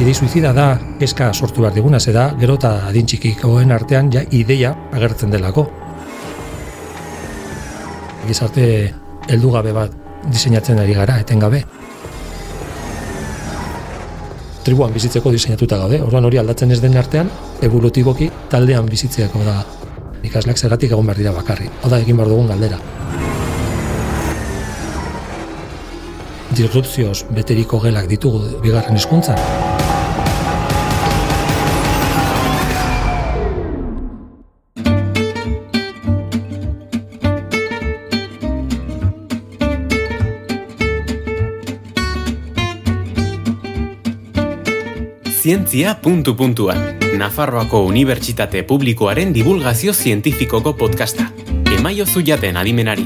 Idei suizida da eska sortu behar diguna, ze da gero eta adin txikikoen artean ja ideia agertzen delako. Gizarte heldugabe bat diseinatzen ari gara, etengabe. Tribuan bizitzeko diseinatuta gaude, orduan hori aldatzen ez den artean, evolutiboki taldean bizitzeako da. Ikasleak zergatik egon behar dira bakarri. Oda egin behar dugun galdera. Disrupzioz beteriko gelak ditugu bigarren hizkuntzan. Zientzia puntu puntuan. Nafarroako Unibertsitate Publikoaren divulgazio zientifikoko podcasta. Emaio zuiaten adimenari.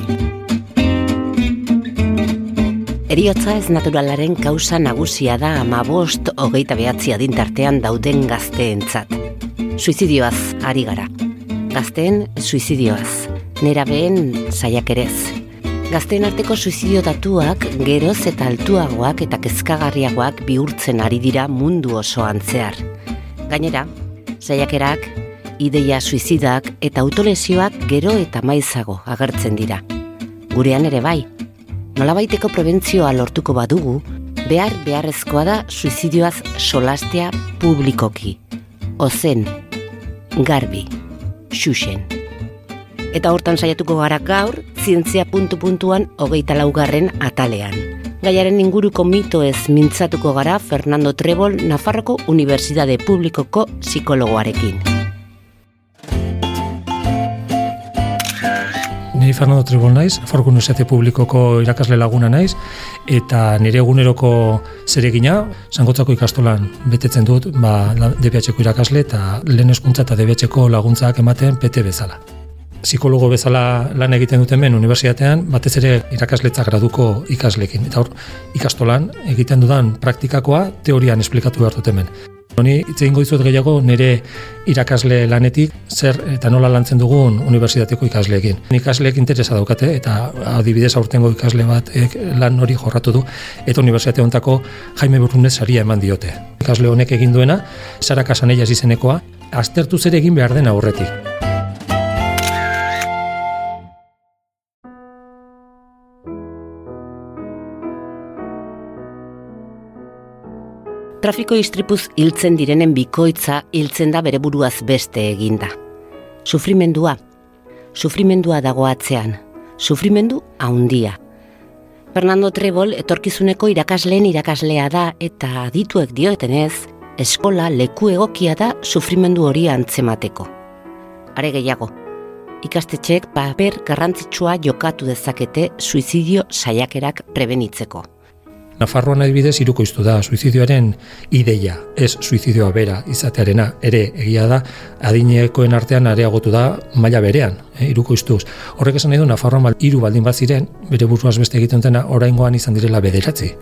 Eriotza ez naturalaren kausa nagusia da ama bost hogeita behatzi adintartean dauden gazteentzat. Suizidioaz ari gara. Gazteen suizidioaz. Nera behen saiakerez. Gazteen arteko suizidio datuak geroz eta altuagoak eta kezkagarriagoak bihurtzen ari dira mundu osoan zehar. Gainera, saiakerak, ideia suizidak eta autolesioak gero eta maizago agertzen dira. Gurean ere bai, nolabaiteko prebentzioa lortuko badugu, behar beharrezkoa da suizidioaz solastea publikoki. Ozen, garbi, xuxen. Eta hortan saiatuko gara gaur, zientzia puntu puntuan hogeita laugarren atalean. Gaiaren inguruko mito ez mintzatuko gara Fernando Trebol Nafarroko Unibertsitate Publikoko psikologoarekin. Ni Fernando Trebol naiz, Nafarroko Unibertsitate Publikoko irakasle laguna naiz, eta nire eguneroko zeregina, zangotzako ikastolan betetzen dut, ba, DBH-ko irakasle eta lehen eskuntza eta DBH-ko laguntzak ematen PT bezala psikologo bezala lan egiten duten ben unibertsitatean, batez ere irakasletza graduko ikaslekin. Eta hor, ikastolan egiten dudan praktikakoa teorian esplikatu behar dut hemen. Honi hitz egingo dizuet gehiago nire irakasle lanetik zer eta nola lantzen dugun unibertsitateko ikasleekin. Ikasleek interesa daukate eta adibidez aurtengo ikasle bat lan hori jorratu du eta unibertsitate hontako Jaime Burrunez saria eman diote. Ikasle honek egin duena, Sara Casanellas izenekoa, aztertu zer egin behar den aurretik. Trafiko istripuz hiltzen direnen bikoitza hiltzen da bere buruaz beste eginda. Sufrimendua, sufrimendua dago atzean, sufrimendu haundia. Fernando Trebol etorkizuneko irakasleen irakaslea da eta adituek dioetenez, eskola leku egokia da sufrimendu hori antzemateko. Are gehiago, ikastetxeek paper garrantzitsua jokatu dezakete suizidio saiakerak prebenitzeko. Nafarroan adibidez iruko iztu da suizidioaren ideia, ez suizidioa bera izatearena, ere egia da adinekoen artean areagotu da maila berean, e, iruko iztuz. Horrek esan nahi du Nafarroan bal, iru baldin bat ziren, bere buruaz beste egiten dena oraingoan izan direla bederatzi.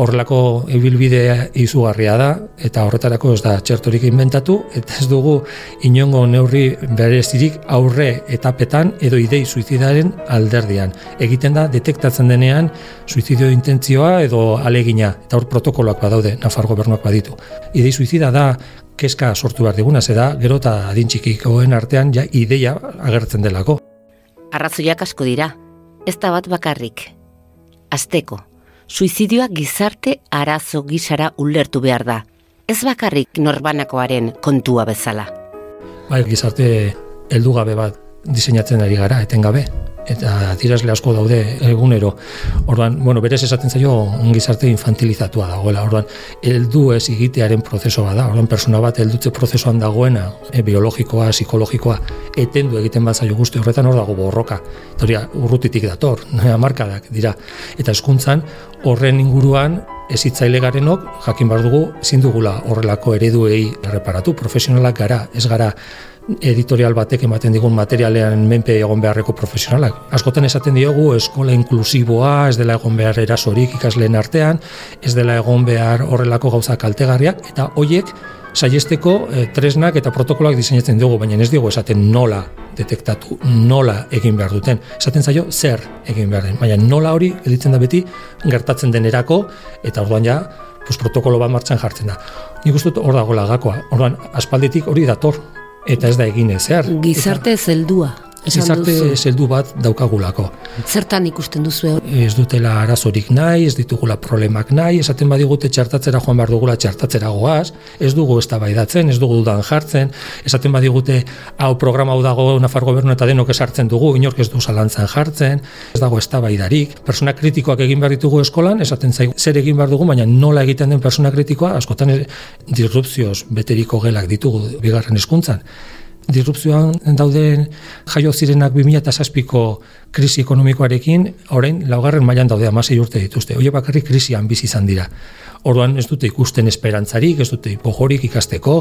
Horrelako ibilbidea izugarria da, eta horretarako ez da txertorik inventatu, eta ez dugu inongo neurri berezirik aurre etapetan edo idei suizidaren alderdian. Egiten da, detektatzen denean suizidio intentzioa edo alegina, eta hor protokoloak badaude, Nafar gobernuak baditu. Idei suizida da, keska sortu behar diguna, ze da, gero eta adintxikikoen artean ja ideia agertzen delako. Arrazoiak asko dira, ez da bat bakarrik. Azteko, suizidioa gizarte arazo gisara ulertu behar da. Ez bakarrik norbanakoaren kontua bezala. Bai, gizarte heldugabe bat diseinatzen ari gara, etengabe eta tirazle asko daude egunero. Orduan, bueno, berez esaten zaio gizarte infantilizatua dagoela. Orduan, heldu ez egitearen prozesoa da. Orduan, persona bat heldutze prozesoan dagoena, e, biologikoa, psikologikoa, etendu egiten bat zaio guzti horretan hor dago borroka. Eta urrutitik dator, markadak dira. Eta eskuntzan, horren inguruan, ezitzaile garenok, jakin bar dugu, ezin dugula horrelako ereduei reparatu, profesionalak gara, ez gara editorial batek ematen digun materialean menpe egon beharreko profesionalak. Askotan esaten diogu eskola inklusiboa, ez dela egon behar erasorik ikasleen artean, ez dela egon behar horrelako gauza kaltegarriak, eta hoiek saiesteko eh, tresnak eta protokoloak diseinatzen dugu, baina ez digu esaten nola detektatu, nola egin behar duten. Esaten zaio zer egin behar den, baina nola hori editzen da beti gertatzen denerako, eta orduan ja pues, protokolo bat martxan jartzen da. Nik uste hor dago lagakoa, orduan, aspalditik hori dator, eta ez da egin ezer. Gizarte zeldua. Gizarte zeldu bat daukagulako. Zertan ikusten duzu? Ez dutela arazorik nahi, ez ditugula problemak nahi, esaten badigute txartatzera joan behar dugula txartatzera goaz, ez dugu ez baidatzen, ez dugu dudan jartzen, esaten badigute hau programa hau dago Nafar gobernu eta denok esartzen dugu, inork ez du zalantzan jartzen, ez dago ez baidarik. Persona kritikoak egin behar ditugu eskolan, esaten zaigu zer egin behar dugu, baina nola egiten den persona kritikoa, askotan disrupzioz beteriko gelak ditugu bigarren hezkuntzan disrupzioan dauden jaio zirenak 2007ko krisi ekonomikoarekin, orain laugarren mailan daude amasei urte dituzte. Oie bakarrik krisian bizi izan dira. Orduan ez dute ikusten esperantzarik, ez dute hipojorik ikasteko,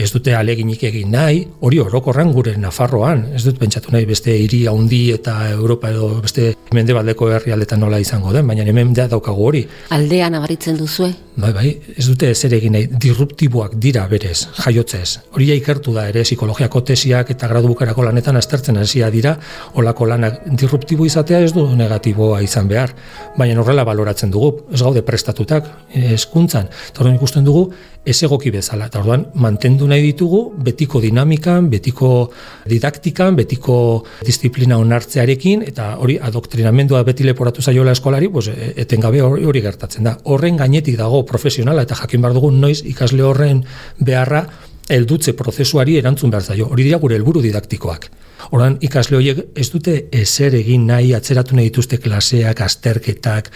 ez dute aleginik egin nahi, hori orokorran gure Nafarroan, ez dut pentsatu nahi beste hiri handi eta Europa edo beste mendebaldeko herrialdetan nola izango den, baina hemen da daukagu hori. Aldean abaritzen duzue? Bai, bai, ez dute zer egin nahi, disruptiboak dira berez, jaiotzez. Hori ikertu da ere, psikologiako tesiak eta gradu bukarako lanetan aztertzen hasia dira, olako lanak disruptibo izatea ez du negatiboa izan behar, baina horrela baloratzen dugu, ez gaude prestatutak, ez hezkuntzan. Eta ikusten dugu ez egoki bezala. Eta orduan mantendu nahi ditugu betiko dinamikan, betiko didaktikan, betiko disiplina onartzearekin eta hori adoktrinamendua beti leporatu zaiola eskolari, pues e, etengabe hori, hori gertatzen da. Horren gainetik dago profesionala eta jakin bar dugu noiz ikasle horren beharra heldutze prozesuari erantzun behar zaio. Hori dira gure helburu didaktikoak. Horan ikasle horiek ez dute ezer egin nahi atzeratu nahi dituzte klaseak, asterketak,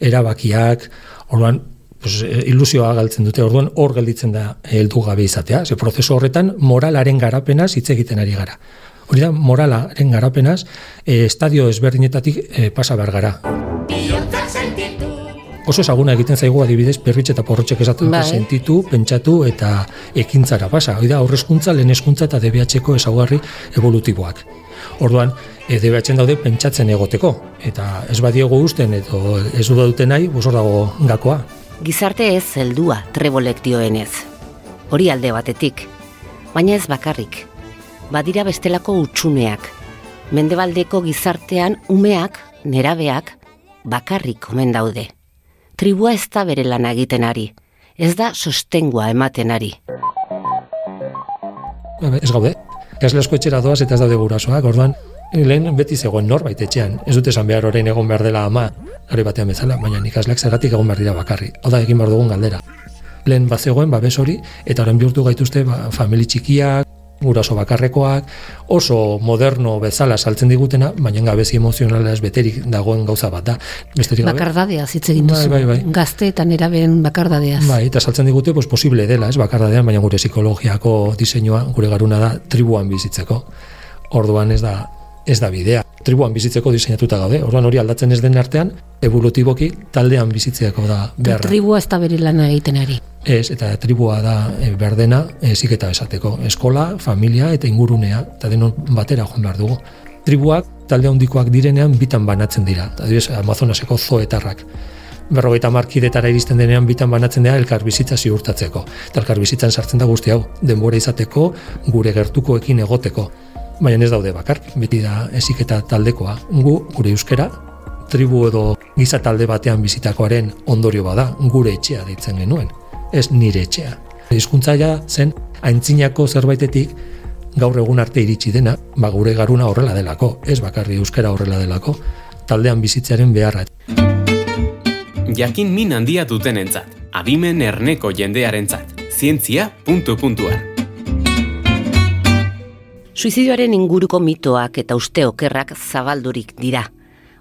erabakiak, Orduan, pues, eh, ilusioa galtzen dute, orduan hor gelditzen da heldu gabe izatea. Ze prozesu horretan moralaren garapenaz hitz egiten ari gara. Hori da moralaren garapenaz e, estadio ezberdinetatik e, pasa behar gara. Oso ezaguna egiten zaigu adibidez perritxe eta porrotxek esaten bai. sentitu, pentsatu eta ekintzara pasa. Hori da aurrezkuntza, lehen eskuntza eta DBH-ko ezaguarri evolutiboak. Orduan, e, DBH daude pentsatzen egoteko. Eta ez badiego usten edo ez dute nahi, bosor dago gakoa gizarte ez zeldua trebolek dioenez. Hori alde batetik, baina ez bakarrik. Badira bestelako utxuneak. Mendebaldeko gizartean umeak, nerabeak, bakarrik omen daude. Tribua ez da bere lan egiten ari. Ez da sostengua ematen ari. Ez gaude. Kasle asko etxera doaz eta ez daude gurasoak, orduan lehen beti zegoen norbait etxean. Ez dute esan behar orain egon behar dela ama, gari batean bezala, baina ikasleak zergatik egon behar dira bakarri. Hau da egin behar dugun galdera. Lehen bat zegoen, babes hori, eta orain bihurtu gaituzte ba, famili txikiak, guraso bakarrekoak, oso moderno bezala saltzen digutena, baina gabezi emozionala ez beterik dagoen gauza bat da. Besterik gabe. Bakardadea zitze egin duzu. Bai, bai, bai. Gazte eta neraben bakardadea. Bai, eta saltzen digute, pues, posible dela, ez bakardadean, baina gure psikologiako diseinua, gure garuna da, tribuan bizitzeko. Orduan ez da, ez da bidea. Tribuan bizitzeko diseinatuta gaude. Orduan hori aldatzen ez den artean, evolutiboki taldean bizitzeako da beharra. Tribua ez da bere lana egiten ari. Ez, eta tribua da e, berdena eziketa esateko. Eskola, familia eta ingurunea, eta denon batera joan behar dugu. Tribuak talde handikoak direnean bitan banatzen dira. Adibidez, Amazonaseko zoetarrak berrogeita markidetara iristen denean bitan banatzen dira elkar bizitza ziurtatzeko. Eta elkar bizitzan sartzen da guzti hau, denbora izateko, gure gertukoekin egoteko baina ez daude bakar, beti da eziketa taldekoa. Gu, gure euskera, tribu edo giza talde batean bizitakoaren ondorio bada, gure etxea ditzen genuen, ez nire etxea. Hizkuntza ja zen, aintzinako zerbaitetik, gaur egun arte iritsi dena, ba gure garuna horrela delako, ez bakarri euskera horrela delako, taldean bizitzearen beharra. Jakin min handia duten entzat, adimen erneko jendearentzat, zientzia puntu puntuan. Suizidioaren inguruko mitoak eta uste okerrak zabaldurik dira.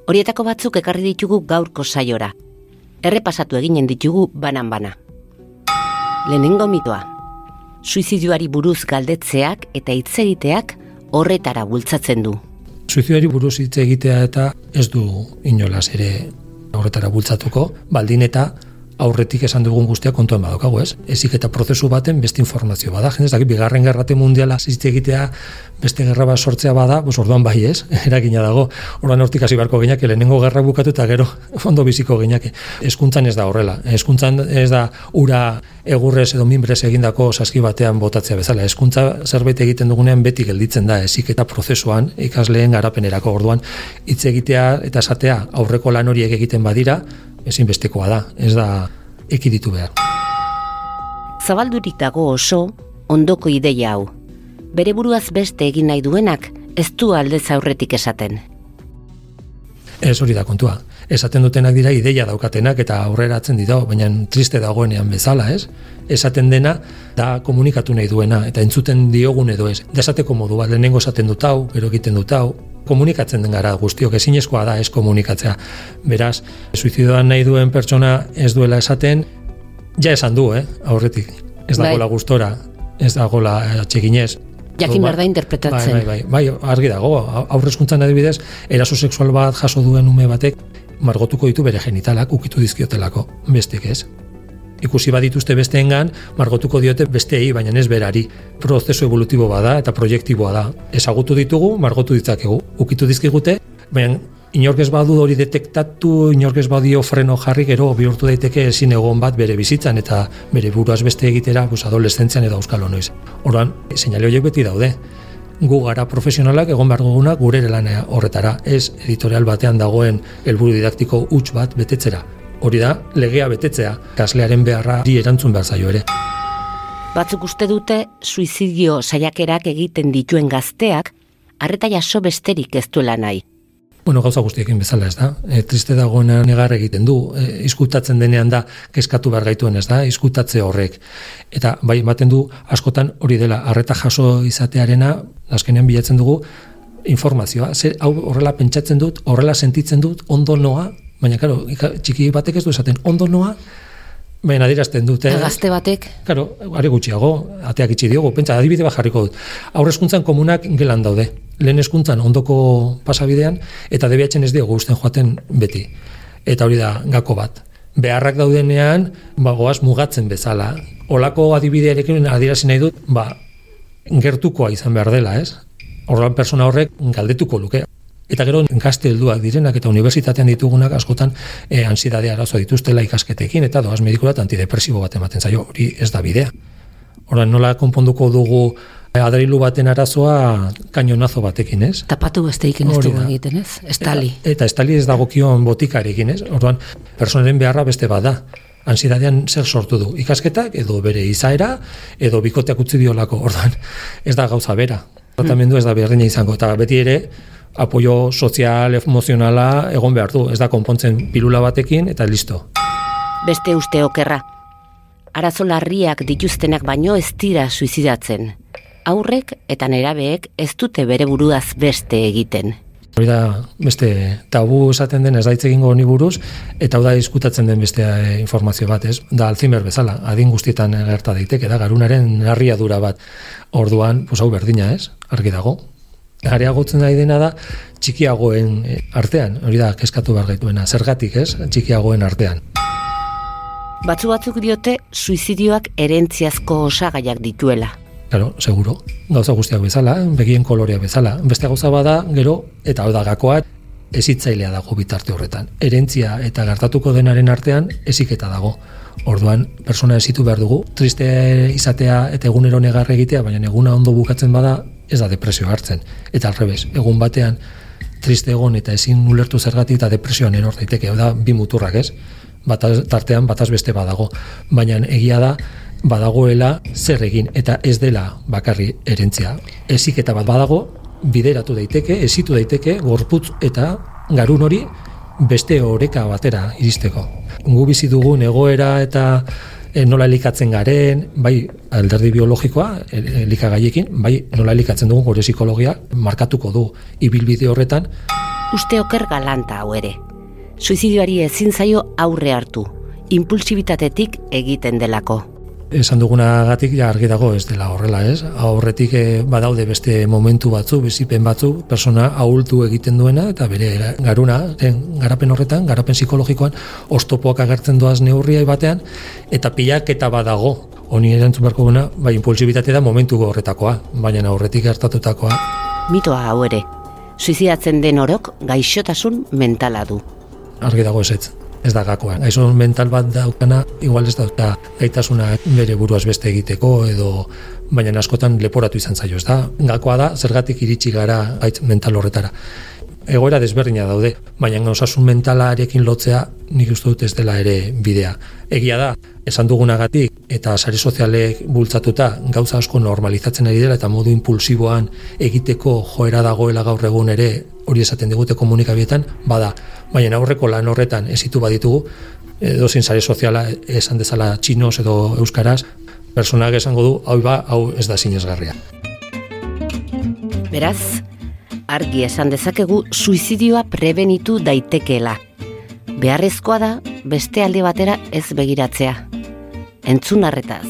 Horietako batzuk ekarri ditugu gaurko saiora. Errepasatu eginen ditugu banan-bana. Lehenengo mitoa. Suizidioari buruz galdetzeak eta hitzegiteak horretara bultzatzen du. Suizidioari buruz hitz egitea eta ez du inolaz ere horretara bultzatuko, baldin eta aurretik esan dugun guztia kontuan badokago, ez? Ezik eta prozesu baten beste informazio bada. Jendez, daki, bigarren gerrate mundiala zizte egitea beste gerra bat sortzea bada, bos orduan bai ez, eragina dago. Orduan hortik hasi barko ginak, lehenengo gerra bukatu eta gero fondo biziko ginak. Eskuntzan ez da horrela. Eskuntzan ez da ura egurrez edo minbrez egindako saski batean botatzea bezala. Eskuntza zerbait egiten dugunean beti gelditzen da, ezik eta prozesuan ikasleen garapenerako orduan hitz egitea eta esatea aurreko lan horiek egiten badira, ezinbestekoa da, ez da ekiditu behar. Zabaldurik dago oso, ondoko ideia hau. Bere buruaz beste egin nahi duenak, ez du aldez aurretik esaten. Ez hori da kontua. Esaten dutenak dira ideia daukatenak eta aurreratzen dira, baina triste dagoenean bezala, ez? Esaten dena da komunikatu nahi duena eta entzuten diogun edo ez. Desateko modu bat, lehenengo esaten dut hau, gero egiten dut hau, komunikatzen den gara guztiok ezinezkoa da ez komunikatzea. Beraz, suizidoan nahi duen pertsona ez duela esaten, ja esan du, eh, aurretik. Ez dagoela bai. gustora, ez dagoela atxeginez. Jakin behar da interpretatzen. Bai, bai, bai, bai, argi dago, aurrezkuntzan adibidez, eraso sexual bat jaso duen ume batek, margotuko ditu bere genitalak ukitu dizkiotelako, bestik ez. Ikusi badituzte besteengan, margotuko diote besteei, baina ez berari. Prozesu evolutibo bada eta proiektiboa da. Ezagutu ditugu, margotu ditzakegu. Ukitu dizkigute, baina inork ez badu hori detektatu, inork ez badio freno jarri gero bihurtu daiteke ezin egon bat bere bizitzan eta bere buruaz beste egitera pues, adolescentzian edo euskal honoiz. Horan, seinale horiek beti daude. Gu gara profesionalak egon behar duguna gure lanea horretara, ez editorial batean dagoen helburu didaktiko huts bat betetzera. Hori da, legea betetzea, kaslearen beharra di erantzun behar zaio ere. Batzuk uste dute, suizidio saiakerak egiten dituen gazteak, arreta jaso besterik ez duela nahi bueno, gauza guztiekin bezala ez da. E, triste dagoena negar egiten du, e, izkutatzen denean da, kezkatu behar gaituen ez da, izkutatze horrek. Eta bai, ematen du, askotan hori dela, arreta jaso izatearena, azkenean bilatzen dugu, informazioa. Zer, hau horrela pentsatzen dut, horrela sentitzen dut, ondo noa, baina, karo, txiki batek ez du esaten, ondo noa, baina adirazten dute. Gazte batek. Karo, are gutxiago, ateak itxi diogu, pentsa, adibide bat jarriko dut. Aurrezkuntzan komunak gelan daude lehen eskuntzan ondoko pasabidean, eta debiatzen ez diogu usten joaten beti. Eta hori da, gako bat. Beharrak daudenean, ba, goaz mugatzen bezala. Olako adibidearekin adirazi nahi dut, ba, gertukoa izan behar dela, ez? Horran persona horrek galdetuko luke. Eta gero gazte helduak direnak eta unibertsitatean ditugunak askotan e, ansiedadea arazo dituztela ikasketekin eta doaz medikulat antidepresibo bat ematen zaio, hori ez da bidea. Horan nola konponduko dugu adrilu baten arazoa kainonazo batekin, ez? Tapatu beste ikin ez dugu egiten, ez? Estali. Eta, eta estali ez dagokion botikarekin, ez? Orduan, personaren beharra beste bada. Ansidadean zer sortu du? Ikasketak edo bere izaera edo bikoteak utzi diolako, orduan, ez da gauza bera. Tratamendu ez da berdina izango, eta beti ere, apoio sozial, emozionala egon behar du. Ez da konpontzen pilula batekin, eta listo. Beste uste okerra. Arazo larriak dituztenak baino ez dira suizidatzen aurrek eta nerabeek ez dute bere buruaz beste egiten. Hori da, beste tabu esaten den ez daitz egingo honi buruz, eta hau da diskutatzen den beste eh, informazio bat, ez? Da Alzheimer bezala, adin guztietan gerta daiteke, da garunaren narriadura bat. Orduan, pues hau berdina, ez? Argi dago. Areagotzen nahi dena da txikiagoen eh, artean, hori da, keskatu behar gaituena, zergatik, ez? Txikiagoen artean. Batzu batzuk diote, suizidioak erentziazko osagaiak dituela. Claro, seguro. Gauza guztiak bezala, begien kolorea bezala. Beste gauza bada, gero, eta hau da gakoa, ezitzailea dago bitarte horretan. Erentzia eta gertatuko denaren artean, eziketa dago. Orduan, persona ezitu behar dugu, triste izatea eta egunero negar egitea, baina eguna ondo bukatzen bada, ez da depresio hartzen. Eta alrebez, egun batean, triste egon eta ezin ulertu zergatik eta depresioan eror daiteke, da, bi muturrak ez, bataz, tartean bataz beste badago. Baina egia da, badagoela zer egin eta ez dela bakarri erentzia. Ezik eta bat badago bideratu daiteke, ezitu daiteke gorputz eta garun hori beste oreka batera iristeko. Gu bizi dugun egoera eta e, nola elikatzen garen, bai alderdi biologikoa e, elikagaiekin, bai nola elikatzen dugun gure psikologia markatuko du ibilbide horretan. Uste oker galanta hau ere. Suizidioari ezin zaio aurre hartu, impulsibitatetik egiten delako esan dugunagatik ja argi dago ez dela horrela, ez? Aurretik e, badaude beste momentu batzu, bizipen batzu, persona ahultu egiten duena eta bere garuna, den garapen horretan, garapen psikologikoan ostopoak agertzen doaz neurria batean eta pilak eta badago. Honi erantzun beharko guna, bai impulsibitate da momentu horretakoa, baina aurretik gertatutakoa. Mitoa hau ere, suizidatzen den orok gaixotasun mentala du. Argi dago ez ez da gakoa. Gaizo mental bat daukana, igual ez dauka gaitasuna bere buruaz beste egiteko edo baina askotan leporatu izan zaio, ez da? Gakoa da, zergatik iritsi gara gaitz mental horretara. Egoera desberdina daude, baina osasun mentalarekin lotzea nik uste dut ez dela ere bidea. Egia da, esan dugunagatik eta sare sozialek bultzatuta gauza asko normalizatzen ari dela eta modu impulsiboan egiteko joera dagoela gaur egun ere hori esaten digute komunikabietan, bada, baina aurreko lan horretan ezitu baditugu, edo zin sare soziala esan dezala txinos edo euskaraz, personak esango du, hau ba, hau ez da sinezgarria. Beraz, argi esan dezakegu suizidioa prebenitu daitekeela. Beharrezkoa da beste alde batera ez begiratzea. Entzun harretaz,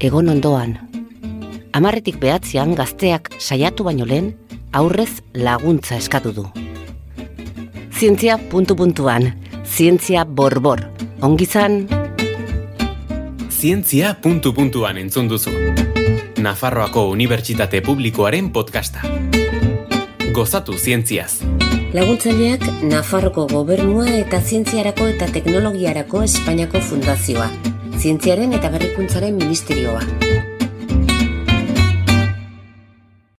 egon ondoan. Amarretik behatzean gazteak saiatu baino lehen, aurrez laguntza eskatu du. Zientzia puntu puntuan, zientzia borbor, ongizan... Zientzia puntu puntuan entzun duzu. Nafarroako Unibertsitate Publikoaren podcasta. Gozatu zientziaz. Laguntzaileak Nafarroko Gobernua eta Zientziarako eta Teknologiarako Espainiako Fundazioa. Zientziaren eta Berrikuntzaren Ministerioa.